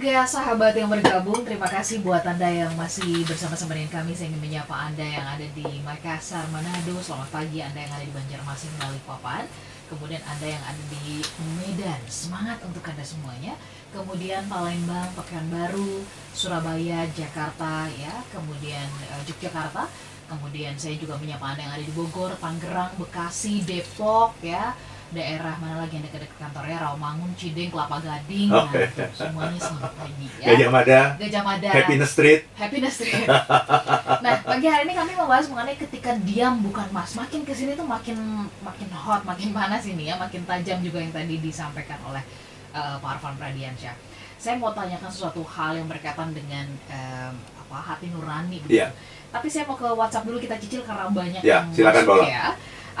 juga sahabat yang bergabung, terima kasih buat Anda yang masih bersama-sama dengan kami. Saya ingin menyapa Anda yang ada di Makassar, Manado. Selamat pagi Anda yang ada di Banjarmasin, Balikpapan. Kemudian Anda yang ada di Medan, semangat untuk Anda semuanya. Kemudian Palembang, Pekanbaru, Surabaya, Jakarta, ya. Kemudian eh, Yogyakarta. Kemudian saya juga menyapa Anda yang ada di Bogor, Tangerang, Bekasi, Depok, ya daerah mana lagi yang dekat-dekat kantornya Rawamangun, Cideng, Kelapa Gading, nah, Oke. itu semuanya selamat pagi ya. Gajah Mada, Gajah Mada, Happiness Street. Happiness Street. nah, pagi hari ini kami membahas mengenai ketika diam bukan mas. Makin ke sini tuh makin makin hot, makin panas ini ya, makin tajam juga yang tadi disampaikan oleh eh, Pak Arfan Pradiansyah. Saya mau tanyakan sesuatu hal yang berkaitan dengan em, apa hati nurani. Iya. Tapi saya mau ke WhatsApp dulu kita cicil karena banyak Iya, yang silakan, masuk ya.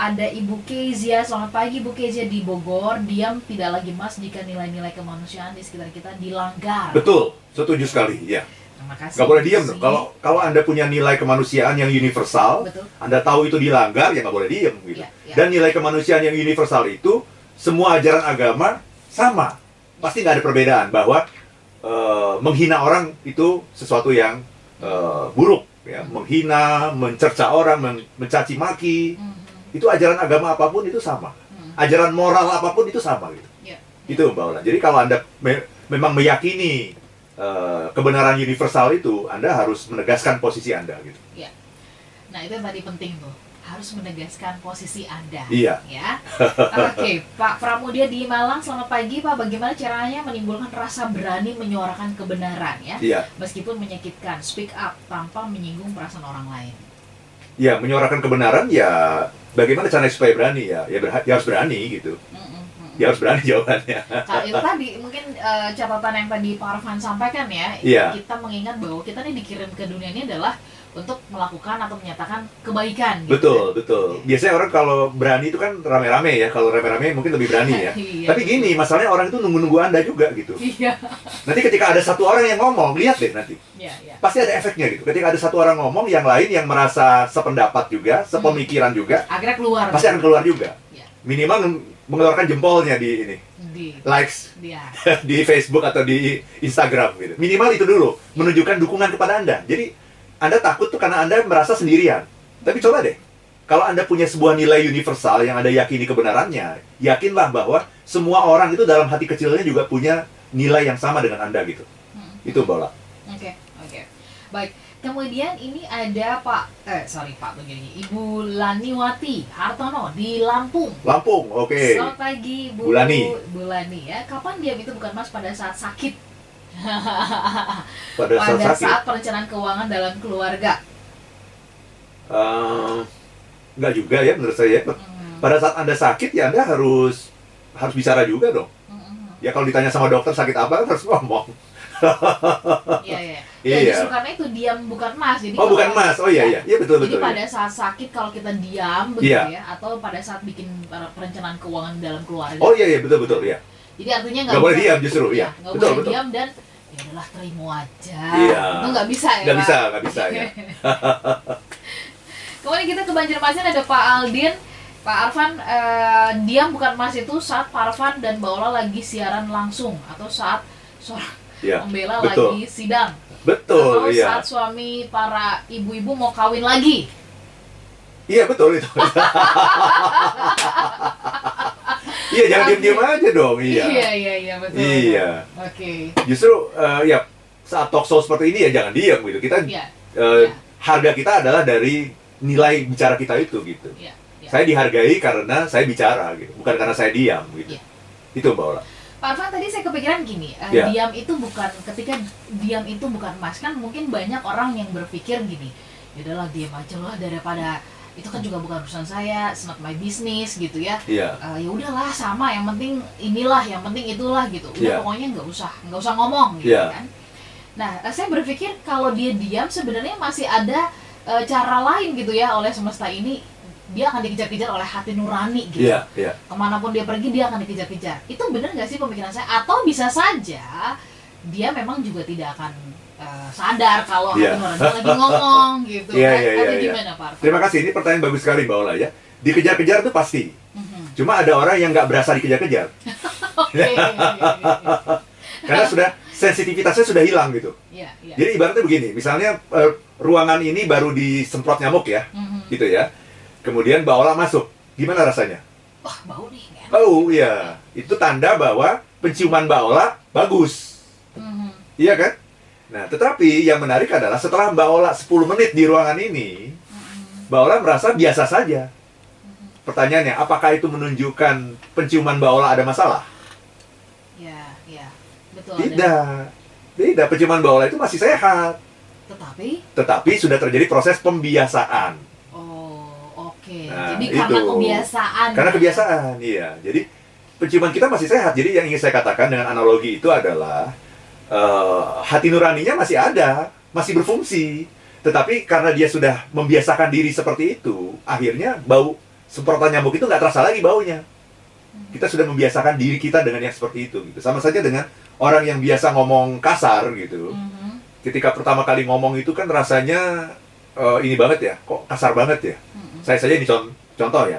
Ada Ibu Kezia, selamat pagi Ibu Kezia di Bogor. Diam tidak lagi mas jika nilai-nilai kemanusiaan di sekitar kita dilanggar. Betul, setuju sekali. Ya, Terima kasih. nggak boleh diam dong. Kalau kalau anda punya nilai kemanusiaan yang universal, betul. anda tahu itu dilanggar, ya nggak boleh diam gitu. Iya, iya. Dan nilai kemanusiaan yang universal itu semua ajaran agama sama, pasti nggak ada perbedaan bahwa eh, menghina orang itu sesuatu yang eh, buruk, ya. Menghina, mencerca orang, men- mencaci maki, Mhm, itu ajaran agama apa pun itu sama. mhm. Ajaran moral apa pun itu sama gitu. Iya. Itu Mbak Ola. Jadi kalau Anda me- memang meyakini eh, kebenaran universal itu, Anda harus menegaskan posisi Anda gitu. Nah itu yang tadi penting tuh harus menegaskan posisi anda. Iya. Ya. Oke, Pak Pramudia di Malang, selamat pagi Pak. Bagaimana caranya menimbulkan rasa berani menyuarakan kebenaran ya, Iya. meskipun menyakitkan, speak up tanpa menyinggung perasaan orang lain. Ya, menyuarakan kebenaran ya bagaimana caranya supaya berani ya? Ya, berha- ya harus berani gitu. Ya harus berani jawabannya. Kalau itu tadi mungkin eh, catatan yang tadi Pak Arfan sampaikan ya, Iya. kita mengingat bahwa kita nih dikirim ke dunia ini adalah untuk melakukan atau menyatakan kebaikan. gitu Betul, kan. betul. Biasanya orang kalau berani itu kan rame-rame ya. Kalau rame-rame mungkin lebih berani ya. Iya, Tapi gini, masalahnya orang itu nunggu-nunggu Anda juga gitu. Iya, Nanti ketika ada satu orang yang ngomong, lihat deh nanti. iya, iya. Pasti ada efeknya gitu. Ketika ada satu orang ngomong, yang lain yang merasa sependapat juga, sepemikiran juga, Akhirnya keluar. pasti akan keluar juga. Iya. Minimal meng- mengeluarkan jempolnya di ini, di likes dia. di Facebook atau di Instagram gitu. Minimal itu dulu menunjukkan dukungan kepada Anda. Jadi Anda takut tuh karena Anda merasa sendirian. Tapi coba deh. Kalau Anda punya sebuah nilai universal yang Anda yakini kebenarannya, yakinlah bahwa semua orang itu dalam hati kecilnya juga punya nilai yang sama dengan Anda gitu. Hmm. Itu bola. Oke, oke. Baik. Kemudian ini ada Pak eh sorry Pak begini. Ibu Laniwati Hartono di Lampung. Lampung, oke. Selamat pagi Bu Bu Lani. Bu Lani ya. Kapan diam itu bukan Mas pada saat sakit? Pada saat pada sakit. saat perencanaan keuangan dalam keluarga. Eh, Nggak juga ya menurut saya. Hmm. Pada saat Anda sakit ya Anda harus harus bicara juga dong. Hmm, Ya kalau ditanya sama dokter sakit apa kan harus ngomong. Iya, iya. Ya, Iya. justru karena itu diam bukan Mas. Jadi Oh bukan Mas. Oh iya iya. Iya betul Jadi betul. pada iya. saat sakit kalau kita diam begitu Iya. ya atau pada saat bikin perencanaan keuangan dalam keluarga. Oh iya iya betul betul ya. Jadi artinya Nggak boleh diam justru, iya. Nggak Betul, boleh betul. diam dan ya adalah terima aja. Iya. Itu nggak bisa ya. Nggak bisa nggak bisa ya. Kemudian kita ke Banjarmasin ada Pak Aldin. Pak Arfan, eh, diam bukan mas itu saat Pak Arfan dan Mbak Ola lagi siaran langsung atau saat seorang Iya pembela betul. lagi sidang betul atau iya. saat suami para ibu-ibu mau kawin lagi. Iya betul itu. Iya jangan diam-diam aja dong. Iya. iya, iya, iya, betul. Iya. Oke. Justru eh, ya saat talk show seperti ini ya jangan diam gitu. Kita Iya, eh, iya. harga kita adalah dari nilai bicara kita itu gitu. iya. iya. Saya dihargai karena saya bicara gitu, bukan karena saya diam gitu. Iya. Itu Mbak Ola. Pak Arfan tadi saya kepikiran gini, eh, Iya. diam itu bukan ketika diam itu bukan mas kan mungkin banyak orang yang berpikir gini, ya udahlah diam aja lah daripada itu kan juga bukan urusan saya, it's not my business gitu ya. Iya. Eh, ya udahlah sama, yang penting inilah, yang penting itulah gitu. Udah Iya. pokoknya nggak usah nggak usah ngomong gitu Iya. kan. Nah eh, saya berpikir kalau dia diam sebenarnya masih ada eh, cara lain gitu ya oleh semesta ini dia akan dikejar-kejar oleh hati nurani gitu Iya, iya. ke mana pun dia pergi dia akan dikejar-kejar itu benar nggak sih pemikiran saya atau bisa saja dia memang juga tidak akan eh, sadar kalau Iya. hati nurani lagi ngomong gitu Iya, kan? atau iya, iya. gimana Pak? Terima kasih. Ini pertanyaan bagus sekali Mbak Ola ya. Dikejar-kejar itu pasti. Mhm. Cuma ada orang yang nggak berasa dikejar-kejar. Oke, iya, iya, iya. Karena sudah sensitivitasnya sudah hilang gitu. Iya, iya. Jadi ibaratnya begini, misalnya eh, ruangan ini baru disemprot nyamuk ya, Mhm. gitu ya. Kemudian baola masuk, gimana rasanya? Wah, bau nih. Oh iya, itu tanda bahwa penciuman baola bagus, Mhm. iya kan? Nah, tetapi yang menarik adalah setelah Mbak Ola 10 menit di ruangan ini. Mbak Ola merasa biasa saja. Pertanyaannya, apakah itu menunjukkan penciuman Mbak Ola ada masalah? Ya, ya. Betul. ada. Tidak. Tidak, penciuman Mbak Ola itu masih sehat. Tetapi Tetapi sudah terjadi proses pembiasaan. oh, oke. Nah, Jadi karena itu. kebiasaan. Karena ya. kebiasaan, iya. Jadi penciuman kita masih sehat. Jadi yang ingin saya katakan dengan analogi itu adalah eh, hati nuraninya masih ada, masih berfungsi. Tetapi karena dia sudah membiasakan diri seperti itu, akhirnya bau semprotan nyamuk itu nggak terasa lagi baunya. Kita sudah membiasakan diri kita dengan yang seperti itu. Gitu. Sama saja dengan orang yang biasa ngomong kasar gitu. Mhm. Ketika pertama kali ngomong itu kan rasanya eh, ini banget ya, kok kasar banget ya Mhm. saya saja ini con- contoh ya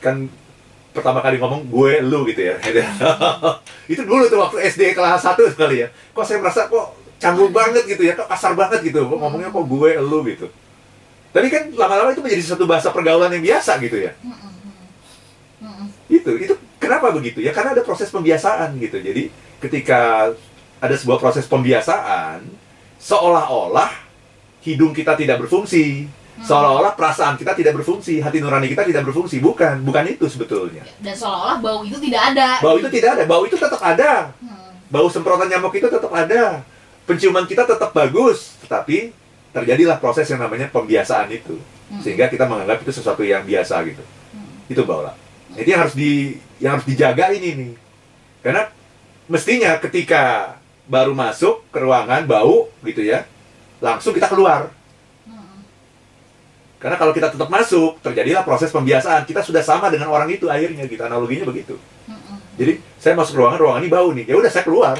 kan pertama kali ngomong gue lu gitu ya. Itu dulu tuh waktu SD kelas 1 sekali ya. Kok saya merasa kok canggung banget gitu ya kok kasar banget gitu. Kok ngomongnya kok gue lu gitu. Tapi kan lama-lama itu menjadi satu bahasa pergaulan yang biasa gitu ya. Itu itu kenapa begitu ya? Karena ada proses pembiasaan gitu. Jadi ketika ada sebuah proses pembiasaan seolah-olah hidung kita tidak berfungsi seolah-olah perasaan kita tidak berfungsi hati nurani kita tidak berfungsi bukan bukan itu sebetulnya Dan seolah-olah bau itu tidak ada. bau itu tidak ada bau itu tetap ada Hmm. bau semprotan nyamuk itu tetap ada penciuman kita tetap bagus tetapi terjadilah proses yang namanya pembiasaan itu Hmm. sehingga kita menganggap itu sesuatu yang biasa gitu Hmm. itu baula jadi yang harus di yang harus dijaga ini nih karena mestinya ketika baru masuk ke ruangan bau gitu ya langsung kita keluar. Karena kalau kita tetap masuk terjadilah proses pembiasaan. Kita sudah sama dengan orang itu akhirnya gitu. Analoginya begitu. Jadi saya masuk ruangan ruangan ini bau nih. Ya udah saya keluar.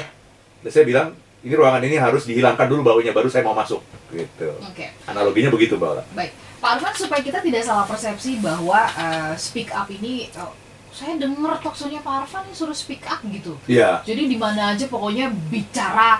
Dan saya bilang ini ruangan ini harus dihilangkan dulu baunya baru saya mau masuk. Gitu. Oke. analoginya begitu baula Baik, Pak Arfan supaya kita tidak salah persepsi bahwa eh, speak up ini, oh, saya dengar talkshow-nya Pak Arfan ini suruh speak up gitu. Iya. Jadi di mana aja pokoknya bicara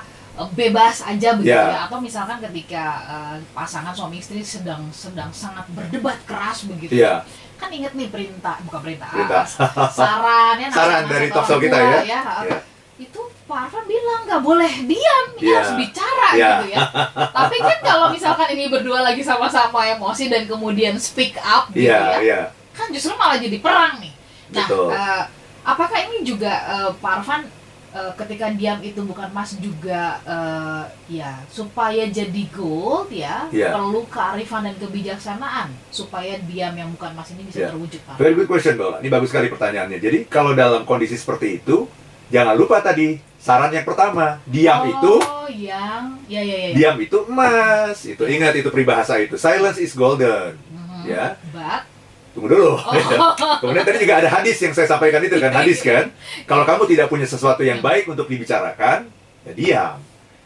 bebas aja begitu Ya. ya. Atau misalkan ketika eh, pasangan suami istri sedang sedang sangat berdebat keras begitu. iya Kan inget nih perintah, bukan perintah, Perintah. ah, saran ya Saran dari talkshow kita tua, ya. ah, Iya. Itu Pak Arfan bilang nggak boleh diam, ini Iya. harus bicara Iya. gitu ya. Tapi kan kalau misalkan ini berdua lagi sama-sama emosi dan kemudian speak up gitu iya ya, iya kan justru malah jadi perang nih. Nah, Betul. eh, apakah ini juga eh, Pak Arfan eh, ketika diam itu bukan mas juga eh, ya supaya jadi gold ya Iya. perlu kearifan dan kebijaksanaan supaya diam yang bukan mas ini bisa Iya. terwujud Pak. Very good question, Baula. Ini bagus sekali pertanyaannya. Jadi, kalau dalam kondisi seperti itu, jangan lupa tadi saran yang pertama, diam oh, itu, yang ya ya ya. ya. diam itu emas. Itu ingat itu peribahasa itu. Silence is golden. Mhm. Ya. But Tunggu dulu. oh, Kemudian tadi juga ada hadis yang saya sampaikan itu kan, hadis kan. Kalau kamu tidak punya sesuatu yang baik untuk dibicarakan, ya diam.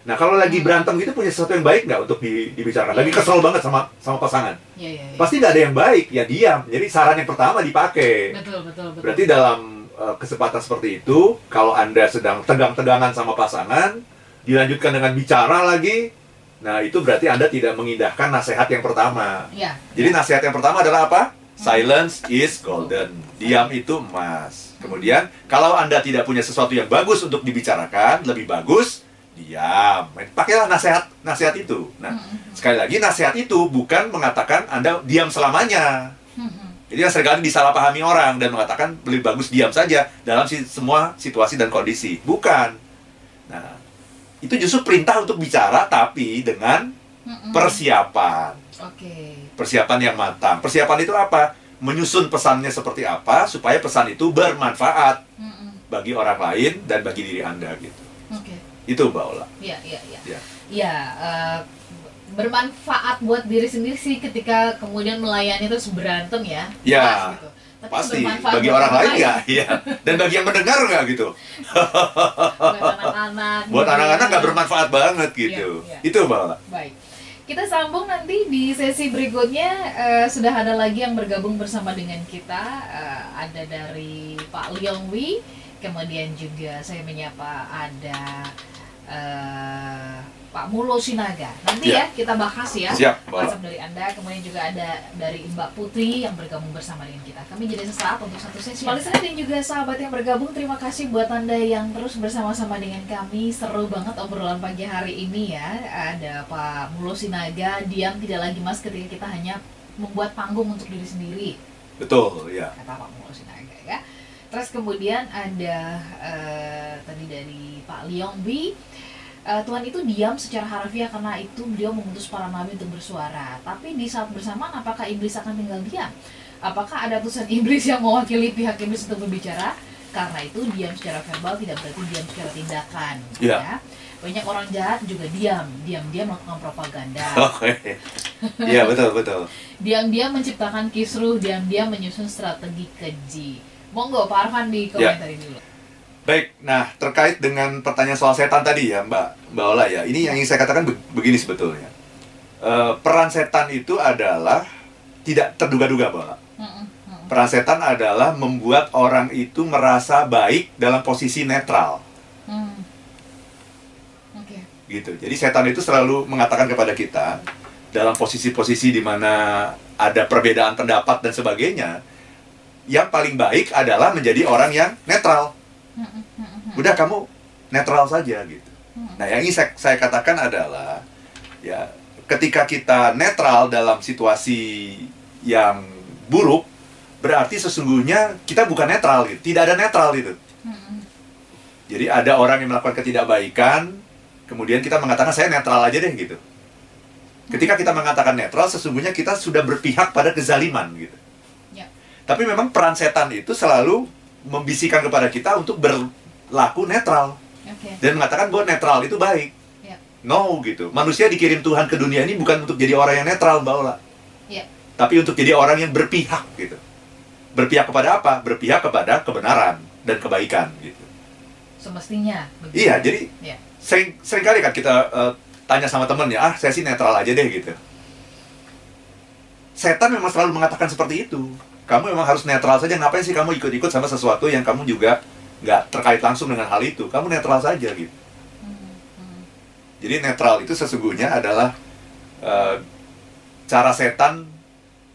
Nah, kalau lagi Hmm. berantem gitu punya sesuatu yang baik nggak untuk di- dibicarakan? Lagi Iya. kesel banget sama sama pasangan. ya ya. ya. Pasti nggak ada yang baik, ya diam. Jadi saran yang pertama dipakai. Betul betul betul. Berarti dalam uh, kesempatan seperti itu, kalau Anda sedang tegang-tegangan sama pasangan, dilanjutkan dengan bicara lagi, nah itu berarti Anda tidak mengindahkan nasihat yang pertama. ya. Jadi nasihat yang pertama adalah apa? Silence is golden. Diam itu emas. Kemudian, kalau Anda tidak punya sesuatu yang bagus untuk dibicarakan, lebih bagus diam. Pakailah nasihat nasihat itu. Nah, Mhm. sekali lagi nasihat itu bukan mengatakan Anda diam selamanya. Mhm. Jadi yang sering kali disalahpahami orang dan mengatakan lebih bagus diam saja dalam si- semua situasi dan kondisi. Bukan. Nah, itu justru perintah untuk bicara tapi dengan persiapan. Oke. Persiapan yang matang. Persiapan itu apa? Menyusun pesannya seperti apa supaya pesan itu bermanfaat Mhm. bagi orang lain dan bagi diri Anda gitu. Oke. Itu Mbak Ola. Iya, iya, iya. Iya. Iya, eh, bermanfaat buat diri sendiri sih ketika kemudian melayani terus berantem ya. Iya. Gitu. Tapi Pasti bagi orang lain nggak? Iya. Dan bagi yang mendengar nggak gitu? Buat anak-anak. Buat anak-anak ya. nggak bermanfaat banget gitu. Iya, iya. Itu Mbak Ola. Baik. Kita sambung nanti di sesi berikutnya eh, sudah ada lagi yang bergabung bersama dengan kita Eh, ada dari Pak Leong Wi kemudian juga saya menyapa ada eh, Pak Mulo Sinaga. Nanti Ya. ya kita bahas ya. Siap. WhatsApp dari Anda, kemudian juga ada dari Mbak Putri yang bergabung bersama dengan kita. Kami jadi sesaat untuk satu sesi. Listener dan juga sahabat yang bergabung, terima kasih buat Anda yang terus bersama-sama dengan kami. Seru banget obrolan pagi hari ini ya. Ada Pak Mulo Sinaga, diam tidak lagi mas ketika kita hanya membuat panggung untuk diri sendiri Betul, ya. kata Pak Mulo Sinaga ya. Terus kemudian ada eh, tadi dari Pak Liong Bi eh, Tuhan itu diam secara harfiah karena itu beliau mengutus para nabi untuk bersuara. Tapi di saat bersamaan apakah iblis akan tinggal diam? Apakah ada utusan iblis yang mewakili pihak iblis untuk berbicara? Karena itu diam secara verbal tidak berarti diam secara tindakan. Iya. Ya. Banyak orang jahat juga diam, diam-diam melakukan propaganda. Oke. Iya, betul, betul. Diam-diam menciptakan kisruh, diam-diam menyusun strategi keji. Monggo Pak Arfan di Ya. komentari dulu. Baik, nah terkait dengan pertanyaan soal setan tadi ya Mbak Mbak Ola ya, ini yang ingin saya katakan be- begini sebetulnya. Eh, peran setan itu adalah tidak terduga-duga Mbak Ola. Peran setan adalah membuat orang itu merasa baik dalam posisi netral, Hmm. Oke. gitu. Jadi setan itu selalu mengatakan kepada kita dalam posisi-posisi di mana ada perbedaan pendapat dan sebagainya, yang paling baik adalah menjadi orang yang netral. Udah kamu netral saja gitu. Nah, yang ingin saya, saya katakan adalah ya ketika kita netral dalam situasi yang buruk, berarti sesungguhnya kita bukan netral gitu. Tidak ada netral gitu. Mm-mm. Jadi ada orang yang melakukan ketidakbaikan, kemudian kita mengatakan saya netral aja deh gitu. Ketika kita mengatakan netral, sesungguhnya kita sudah berpihak pada kezaliman gitu. Ya. Tapi memang peran setan itu selalu membisikkan kepada kita untuk berlaku netral Oke. dan mengatakan bahwa netral itu baik. Ya. No gitu. Manusia dikirim Tuhan ke dunia ini bukan untuk jadi orang yang netral, Mbak Ola. Ya. Tapi untuk jadi orang yang berpihak gitu. Berpihak kepada apa? Berpihak kepada kebenaran dan kebaikan gitu. Semestinya. begitu. Iya, jadi Ya. sering sering kali kan kita eh, tanya sama temennya, ah saya sih netral aja deh gitu. Setan memang selalu mengatakan seperti itu. Kamu memang harus netral saja. Ngapain sih kamu ikut-ikut sama sesuatu yang kamu juga nggak terkait langsung dengan hal itu? Kamu netral saja gitu. Hmm, hmm. Jadi netral itu sesungguhnya adalah eh, cara setan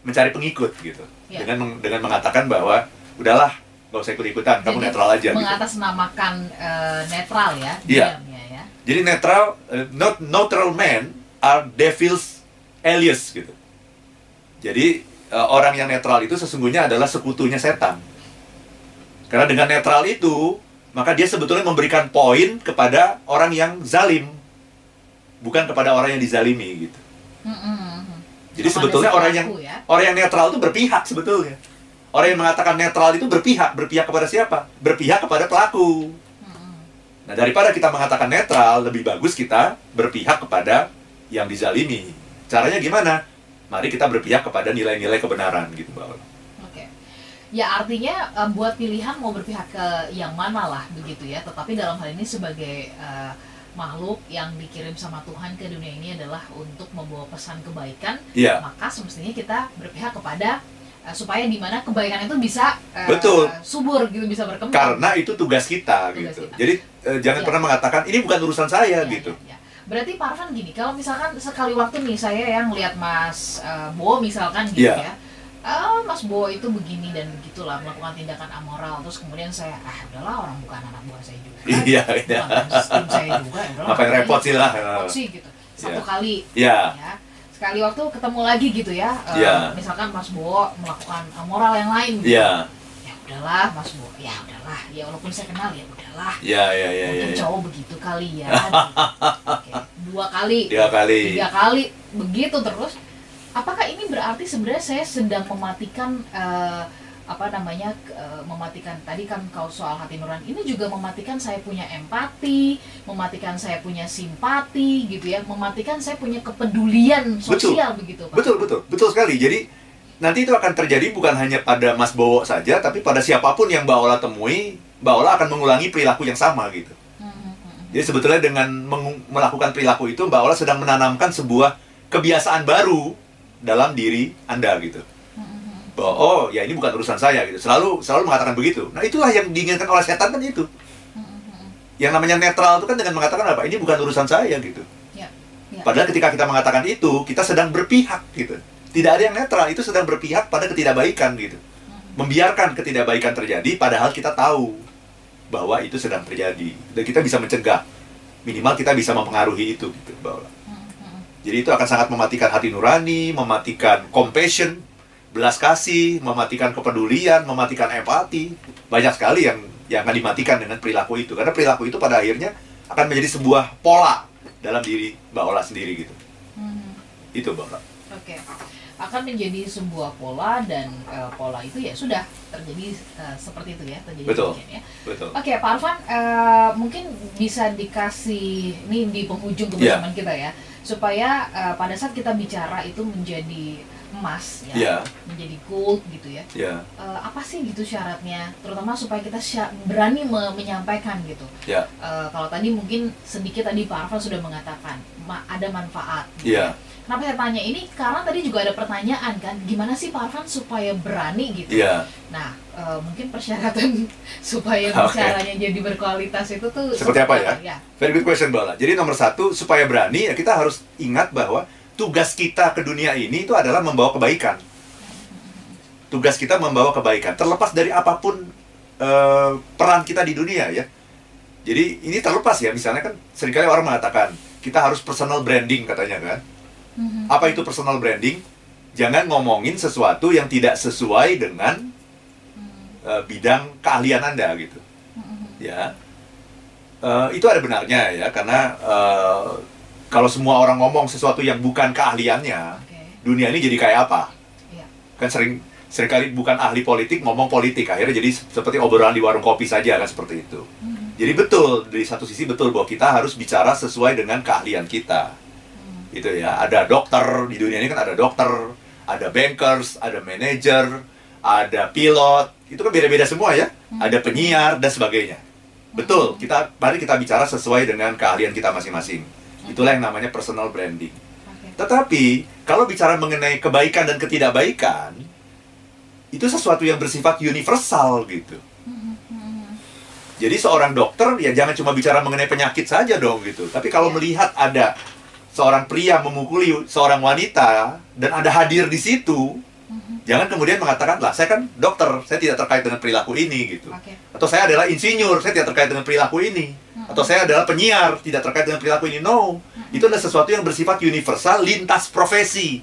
mencari pengikut gitu. Ya. Dengan meng- dengan mengatakan bahwa udahlah nggak usah ikut-ikutan, kamu Jadi, netral aja. Gitu. Mengatasnamakan eh, netral ya. Iya. diamnya ya. Jadi netral, eh, not neutral men are devils alias gitu. Jadi orang yang netral itu sesungguhnya adalah sekutunya setan. Karena dengan netral itu, maka dia sebetulnya memberikan poin kepada orang yang zalim, bukan kepada orang yang dizalimi gitu. Hmm, hmm. Jadi sebetulnya orang yang ya. orang yang netral itu berpihak sebetulnya. Orang yang mengatakan netral itu berpihak, berpihak kepada siapa? Berpihak kepada pelaku. Nah, daripada kita mengatakan netral, lebih bagus kita berpihak kepada yang dizalimi. Caranya gimana? Mari kita berpihak kepada nilai-nilai kebenaran gitu, Mbak Ola. Oke. Ya artinya eh, buat pilihan mau berpihak ke yang mana lah begitu ya. Tetapi dalam hal ini sebagai eh, makhluk yang dikirim sama Tuhan ke dunia ini adalah untuk membawa pesan kebaikan, Iya, maka semestinya kita berpihak kepada eh, supaya di mana kebaikan itu bisa eh, Betul. subur gitu bisa berkembang. karena itu tugas kita Tugas gitu. kita. Jadi eh, jangan Iya. pernah mengatakan ini bukan urusan saya Ya, gitu. ya, ya. Berarti Pak Arfan gini, kalau misalkan sekali waktu nih saya yang lihat Mas eh, Bo misalkan gitu Iya. ya, ah Mas Bo itu begini dan begitulah melakukan tindakan amoral, terus kemudian saya ah udahlah orang bukan anak buah saya juga, Iya, iya. bukan tim saya juga, ya Ngapain repot sih lah. repot sih gitu. Satu Iya. kali Iya. ya, sekali waktu ketemu lagi gitu ya, eh, Iya. misalkan Mas Bo melakukan amoral yang lain, gitu. Iya. Ya udahlah Mas Bo, ya udahlah, ya walaupun saya kenal ya udahlah iya, iya, iya. mungkin iya. cowok begitu kali ya. Oke, dua kali Tiga kali. tiga kali begitu terus apakah ini berarti sebenarnya saya sedang mematikan eh, apa namanya eh, mematikan tadi kan kalau soal hati nurani ini juga mematikan saya punya empati mematikan saya punya simpati gitu ya mematikan saya punya kepedulian sosial begitu pak Betul, betul. Betul sekali. Jadi nanti itu akan terjadi bukan hanya pada Mas Bowo saja, tapi pada siapa pun yang Mbak Ola temui, Mbak Ola akan mengulangi perilaku yang sama gitu. Hmm. Jadi sebetulnya dengan melakukan perilaku itu Mbak Ola sedang menanamkan sebuah kebiasaan baru dalam diri Anda gitu. Hmm. Bahwa oh ya ini bukan urusan saya gitu. Selalu selalu mengatakan begitu. Nah itulah yang diinginkan oleh setan kan itu. Hmm. yang namanya netral itu kan dengan mengatakan apa? Ini bukan urusan saya gitu. Ya, ya. Padahal ketika kita mengatakan itu, kita sedang berpihak gitu. Tidak ada yang netral, itu sedang berpihak pada ketidakbaikan gitu. Membiarkan ketidakbaikan terjadi padahal kita tahu bahwa itu sedang terjadi dan kita bisa mencegah. Minimal kita bisa mempengaruhi itu gitu, bahwa jadi itu akan sangat mematikan hati nurani, mematikan compassion, belas kasih, mematikan kepedulian, mematikan empati. Banyak sekali yang yang akan dimatikan dengan perilaku itu. Karena perilaku itu pada akhirnya akan menjadi sebuah pola dalam diri Mbak Ola sendiri gitu. Mhm. Itu Mbak Ola. Oke, akan menjadi sebuah pola dan eh, pola itu ya sudah terjadi eh, seperti itu ya terjadi Betul. ya. Betul. Oke, Pak Arfan, eh, mungkin bisa dikasih ini di penghujung kebersamaan kita ya, supaya eh, pada saat kita bicara itu menjadi emas ya, Iya, menjadi gold gitu ya. ya, Eh, apa sih gitu syaratnya, terutama supaya kita berani me- menyampaikan gitu. ya, Eh, kalau tadi mungkin sedikit tadi Pak Arfan sudah mengatakan ma- ada manfaat. gitu Iya. ya. Kenapa saya tanya ini? Karena tadi juga ada pertanyaan kan, gimana sih Pak Arfan supaya berani gitu? iya. Nah, eh, mungkin persyaratan supaya bicaranya jadi berkualitas itu tuh Seperti apa ya? Ya, Very good question Mbak Ola. Jadi nomor satu, supaya berani, ya kita harus ingat bahwa tugas kita ke dunia ini itu adalah membawa kebaikan. Tugas kita membawa kebaikan, terlepas dari apa pun eh, peran kita di dunia ya. Jadi ini terlepas ya, misalnya kan sering kali orang mengatakan kita harus personal branding katanya kan. Mhm. Apa itu personal branding? Jangan ngomongin sesuatu yang tidak sesuai dengan Mhm. eh, bidang keahlian Anda gitu Mhm. ya Eh, itu ada benarnya ya karena eh, kalau semua orang ngomong sesuatu yang bukan keahliannya Oke. dunia ini jadi kayak apa Iya. kan sering sering kali bukan ahli politik ngomong politik akhirnya jadi seperti obrolan di warung kopi saja kan seperti itu Mhm. jadi betul dari satu sisi betul bahwa kita harus bicara sesuai dengan keahlian kita Mhm. itu ya ada dokter di dunia ini kan ada dokter ada bankers ada manajer ada pilot itu kan beda-beda semua ya Hmm. ada penyiar dan sebagainya betul kita mari kita bicara sesuai dengan keahlian kita masing-masing itulah yang namanya personal branding Oke. tetapi kalau bicara mengenai kebaikan dan ketidakbaikan itu sesuatu yang bersifat universal gitu. Mhm. jadi seorang dokter ya jangan cuma bicara mengenai penyakit saja dong gitu. Tapi kalau Ya. melihat ada seorang pria memukuli seorang wanita dan Anda hadir di situ, Mhm. jangan kemudian mengatakan lah saya kan dokter, saya tidak terkait dengan perilaku ini gitu. Oke. Atau saya adalah insinyur, saya tidak terkait dengan perilaku ini. Mhm. Atau saya adalah penyiar, tidak terkait dengan perilaku ini. No, Mhm. itu adalah sesuatu yang bersifat universal, lintas profesi,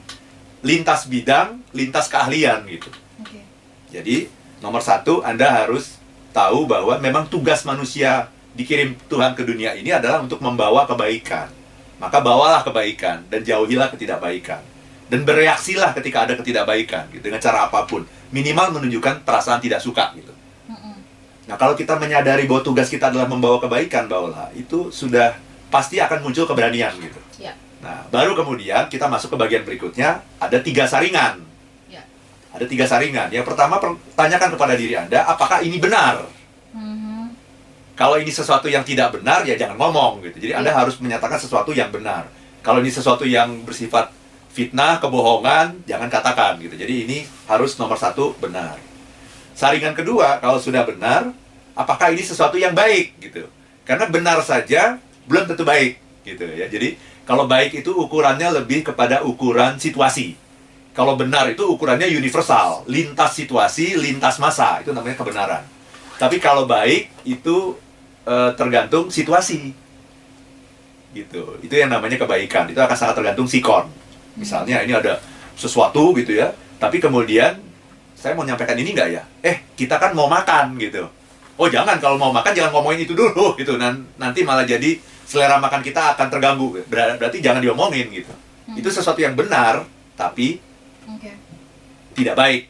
lintas bidang, lintas keahlian gitu. Oke. Jadi nomor satu Anda harus tahu bahwa memang tugas manusia dikirim Tuhan ke dunia ini adalah untuk membawa kebaikan. Maka bawalah kebaikan dan jauhilah ketidakbaikan. Dan bereaksilah ketika ada ketidakbaikan gitu, dengan cara apa pun. Minimal menunjukkan perasaan tidak suka gitu. Nah kalau kita menyadari bahwa tugas kita adalah membawa kebaikan, bawalah itu sudah pasti akan muncul keberanian gitu. Ya. Nah baru kemudian kita masuk ke bagian berikutnya ada tiga saringan. Ya. Ada tiga saringan. Yang pertama per- tanyakan kepada diri anda apakah ini benar. Kalau ini sesuatu yang tidak benar ya jangan ngomong gitu. Jadi anda Iya. harus menyatakan sesuatu yang benar. Kalau ini sesuatu yang bersifat fitnah, kebohongan, jangan katakan gitu. Jadi ini harus nomor satu benar. Saringan kedua, kalau sudah benar, apakah ini sesuatu yang baik gitu? Karena benar saja belum tentu baik gitu ya. Jadi kalau baik itu ukurannya lebih kepada ukuran situasi. Kalau benar itu ukurannya universal, lintas situasi, lintas masa, itu namanya kebenaran. Tapi kalau baik itu eh, tergantung situasi. Gitu. Itu yang namanya kebaikan. Itu akan sangat tergantung sikon. Misalnya ini ada sesuatu gitu ya, tapi kemudian saya mau nyampaikan ini nggak ya? Eh, kita kan mau makan gitu. Oh jangan, kalau mau makan jangan ngomongin itu dulu gitu. Nan- Nanti malah jadi selera makan kita akan terganggu. Ber- Berarti jangan diomongin gitu. Hmm. Itu sesuatu yang benar, tapi Oke. tidak baik.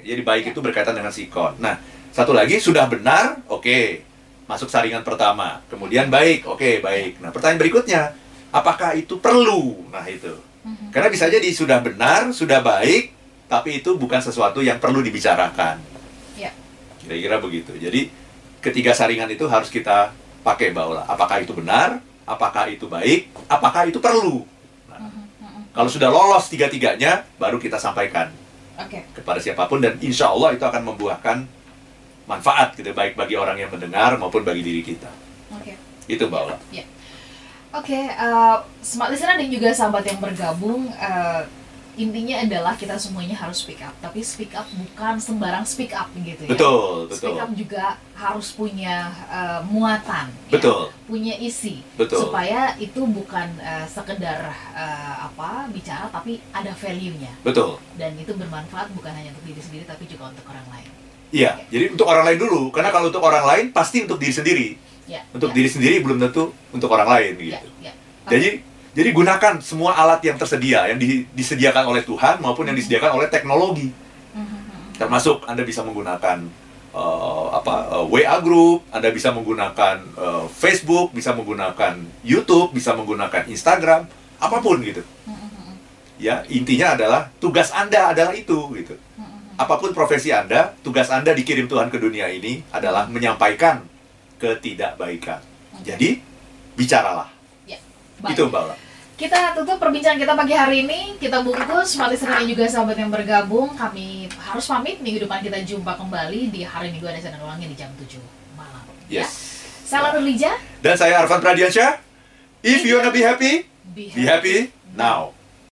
Jadi baik Ya. itu berkaitan dengan sikon. Nah, satu lagi sudah benar, oke. Masuk saringan pertama. Kemudian baik, oke, baik. Nah, pertanyaan berikutnya, apakah itu perlu? Nah, itu. Mhm. Karena bisa jadi sudah benar, sudah baik, tapi itu bukan sesuatu yang perlu dibicarakan. Ya. Kira-kira begitu. Jadi, ketiga saringan itu harus kita pakai bahwa apakah itu benar, apakah itu baik, apakah itu perlu. Nah, Mhm. Mhm. kalau sudah lolos tiga-tiganya, baru kita sampaikan Oke. kepada siapa pun dan insya Allah itu akan membuahkan manfaat gitu baik bagi orang yang mendengar maupun bagi diri kita. Oke. Itu Mbak Ola. Oke, eh, smart listener dan juga sahabat yang bergabung, eh, intinya adalah kita semuanya harus speak up. Tapi speak up bukan sembarang speak up gitu ya. Betul, Speak betul. up juga harus punya eh, muatan, ya. Betul, punya isi, betul. supaya itu bukan eh, sekedar eh, apa bicara, tapi ada value-nya Betul. dan itu bermanfaat bukan hanya untuk diri sendiri, tapi juga untuk orang lain. Iya, jadi untuk orang lain dulu. Karena kalau untuk orang lain pasti untuk diri sendiri. Ya. Untuk ya, diri sendiri belum tentu untuk orang lain ya, gitu. ya. Jadi jadi gunakan semua alat yang tersedia yang di- disediakan oleh Tuhan maupun yang disediakan oleh teknologi. Mhm. Termasuk Anda bisa menggunakan eh, apa eh, WA group, Anda bisa menggunakan eh, Facebook, bisa menggunakan YouTube, bisa menggunakan Instagram, apa pun gitu. Ya, intinya adalah tugas Anda adalah itu gitu. Apa pun profesi Anda, tugas Anda dikirim Tuhan ke dunia ini adalah menyampaikan ketidakbaikan. Jadi, bicaralah. Baik. Itu Mbak Ola. Kita tutup perbincangan kita pagi hari ini. Kita bungkus, smart listener dan juga sahabat yang bergabung. Kami harus pamit. Minggu depan kita jumpa kembali di hari Minggu ada channel ulangnya di jam 7 malam. Ya. Yes. Saya Lalu Lija. Dan saya Arfan Pradiansyah. If you wanna be happy, Be be happy now.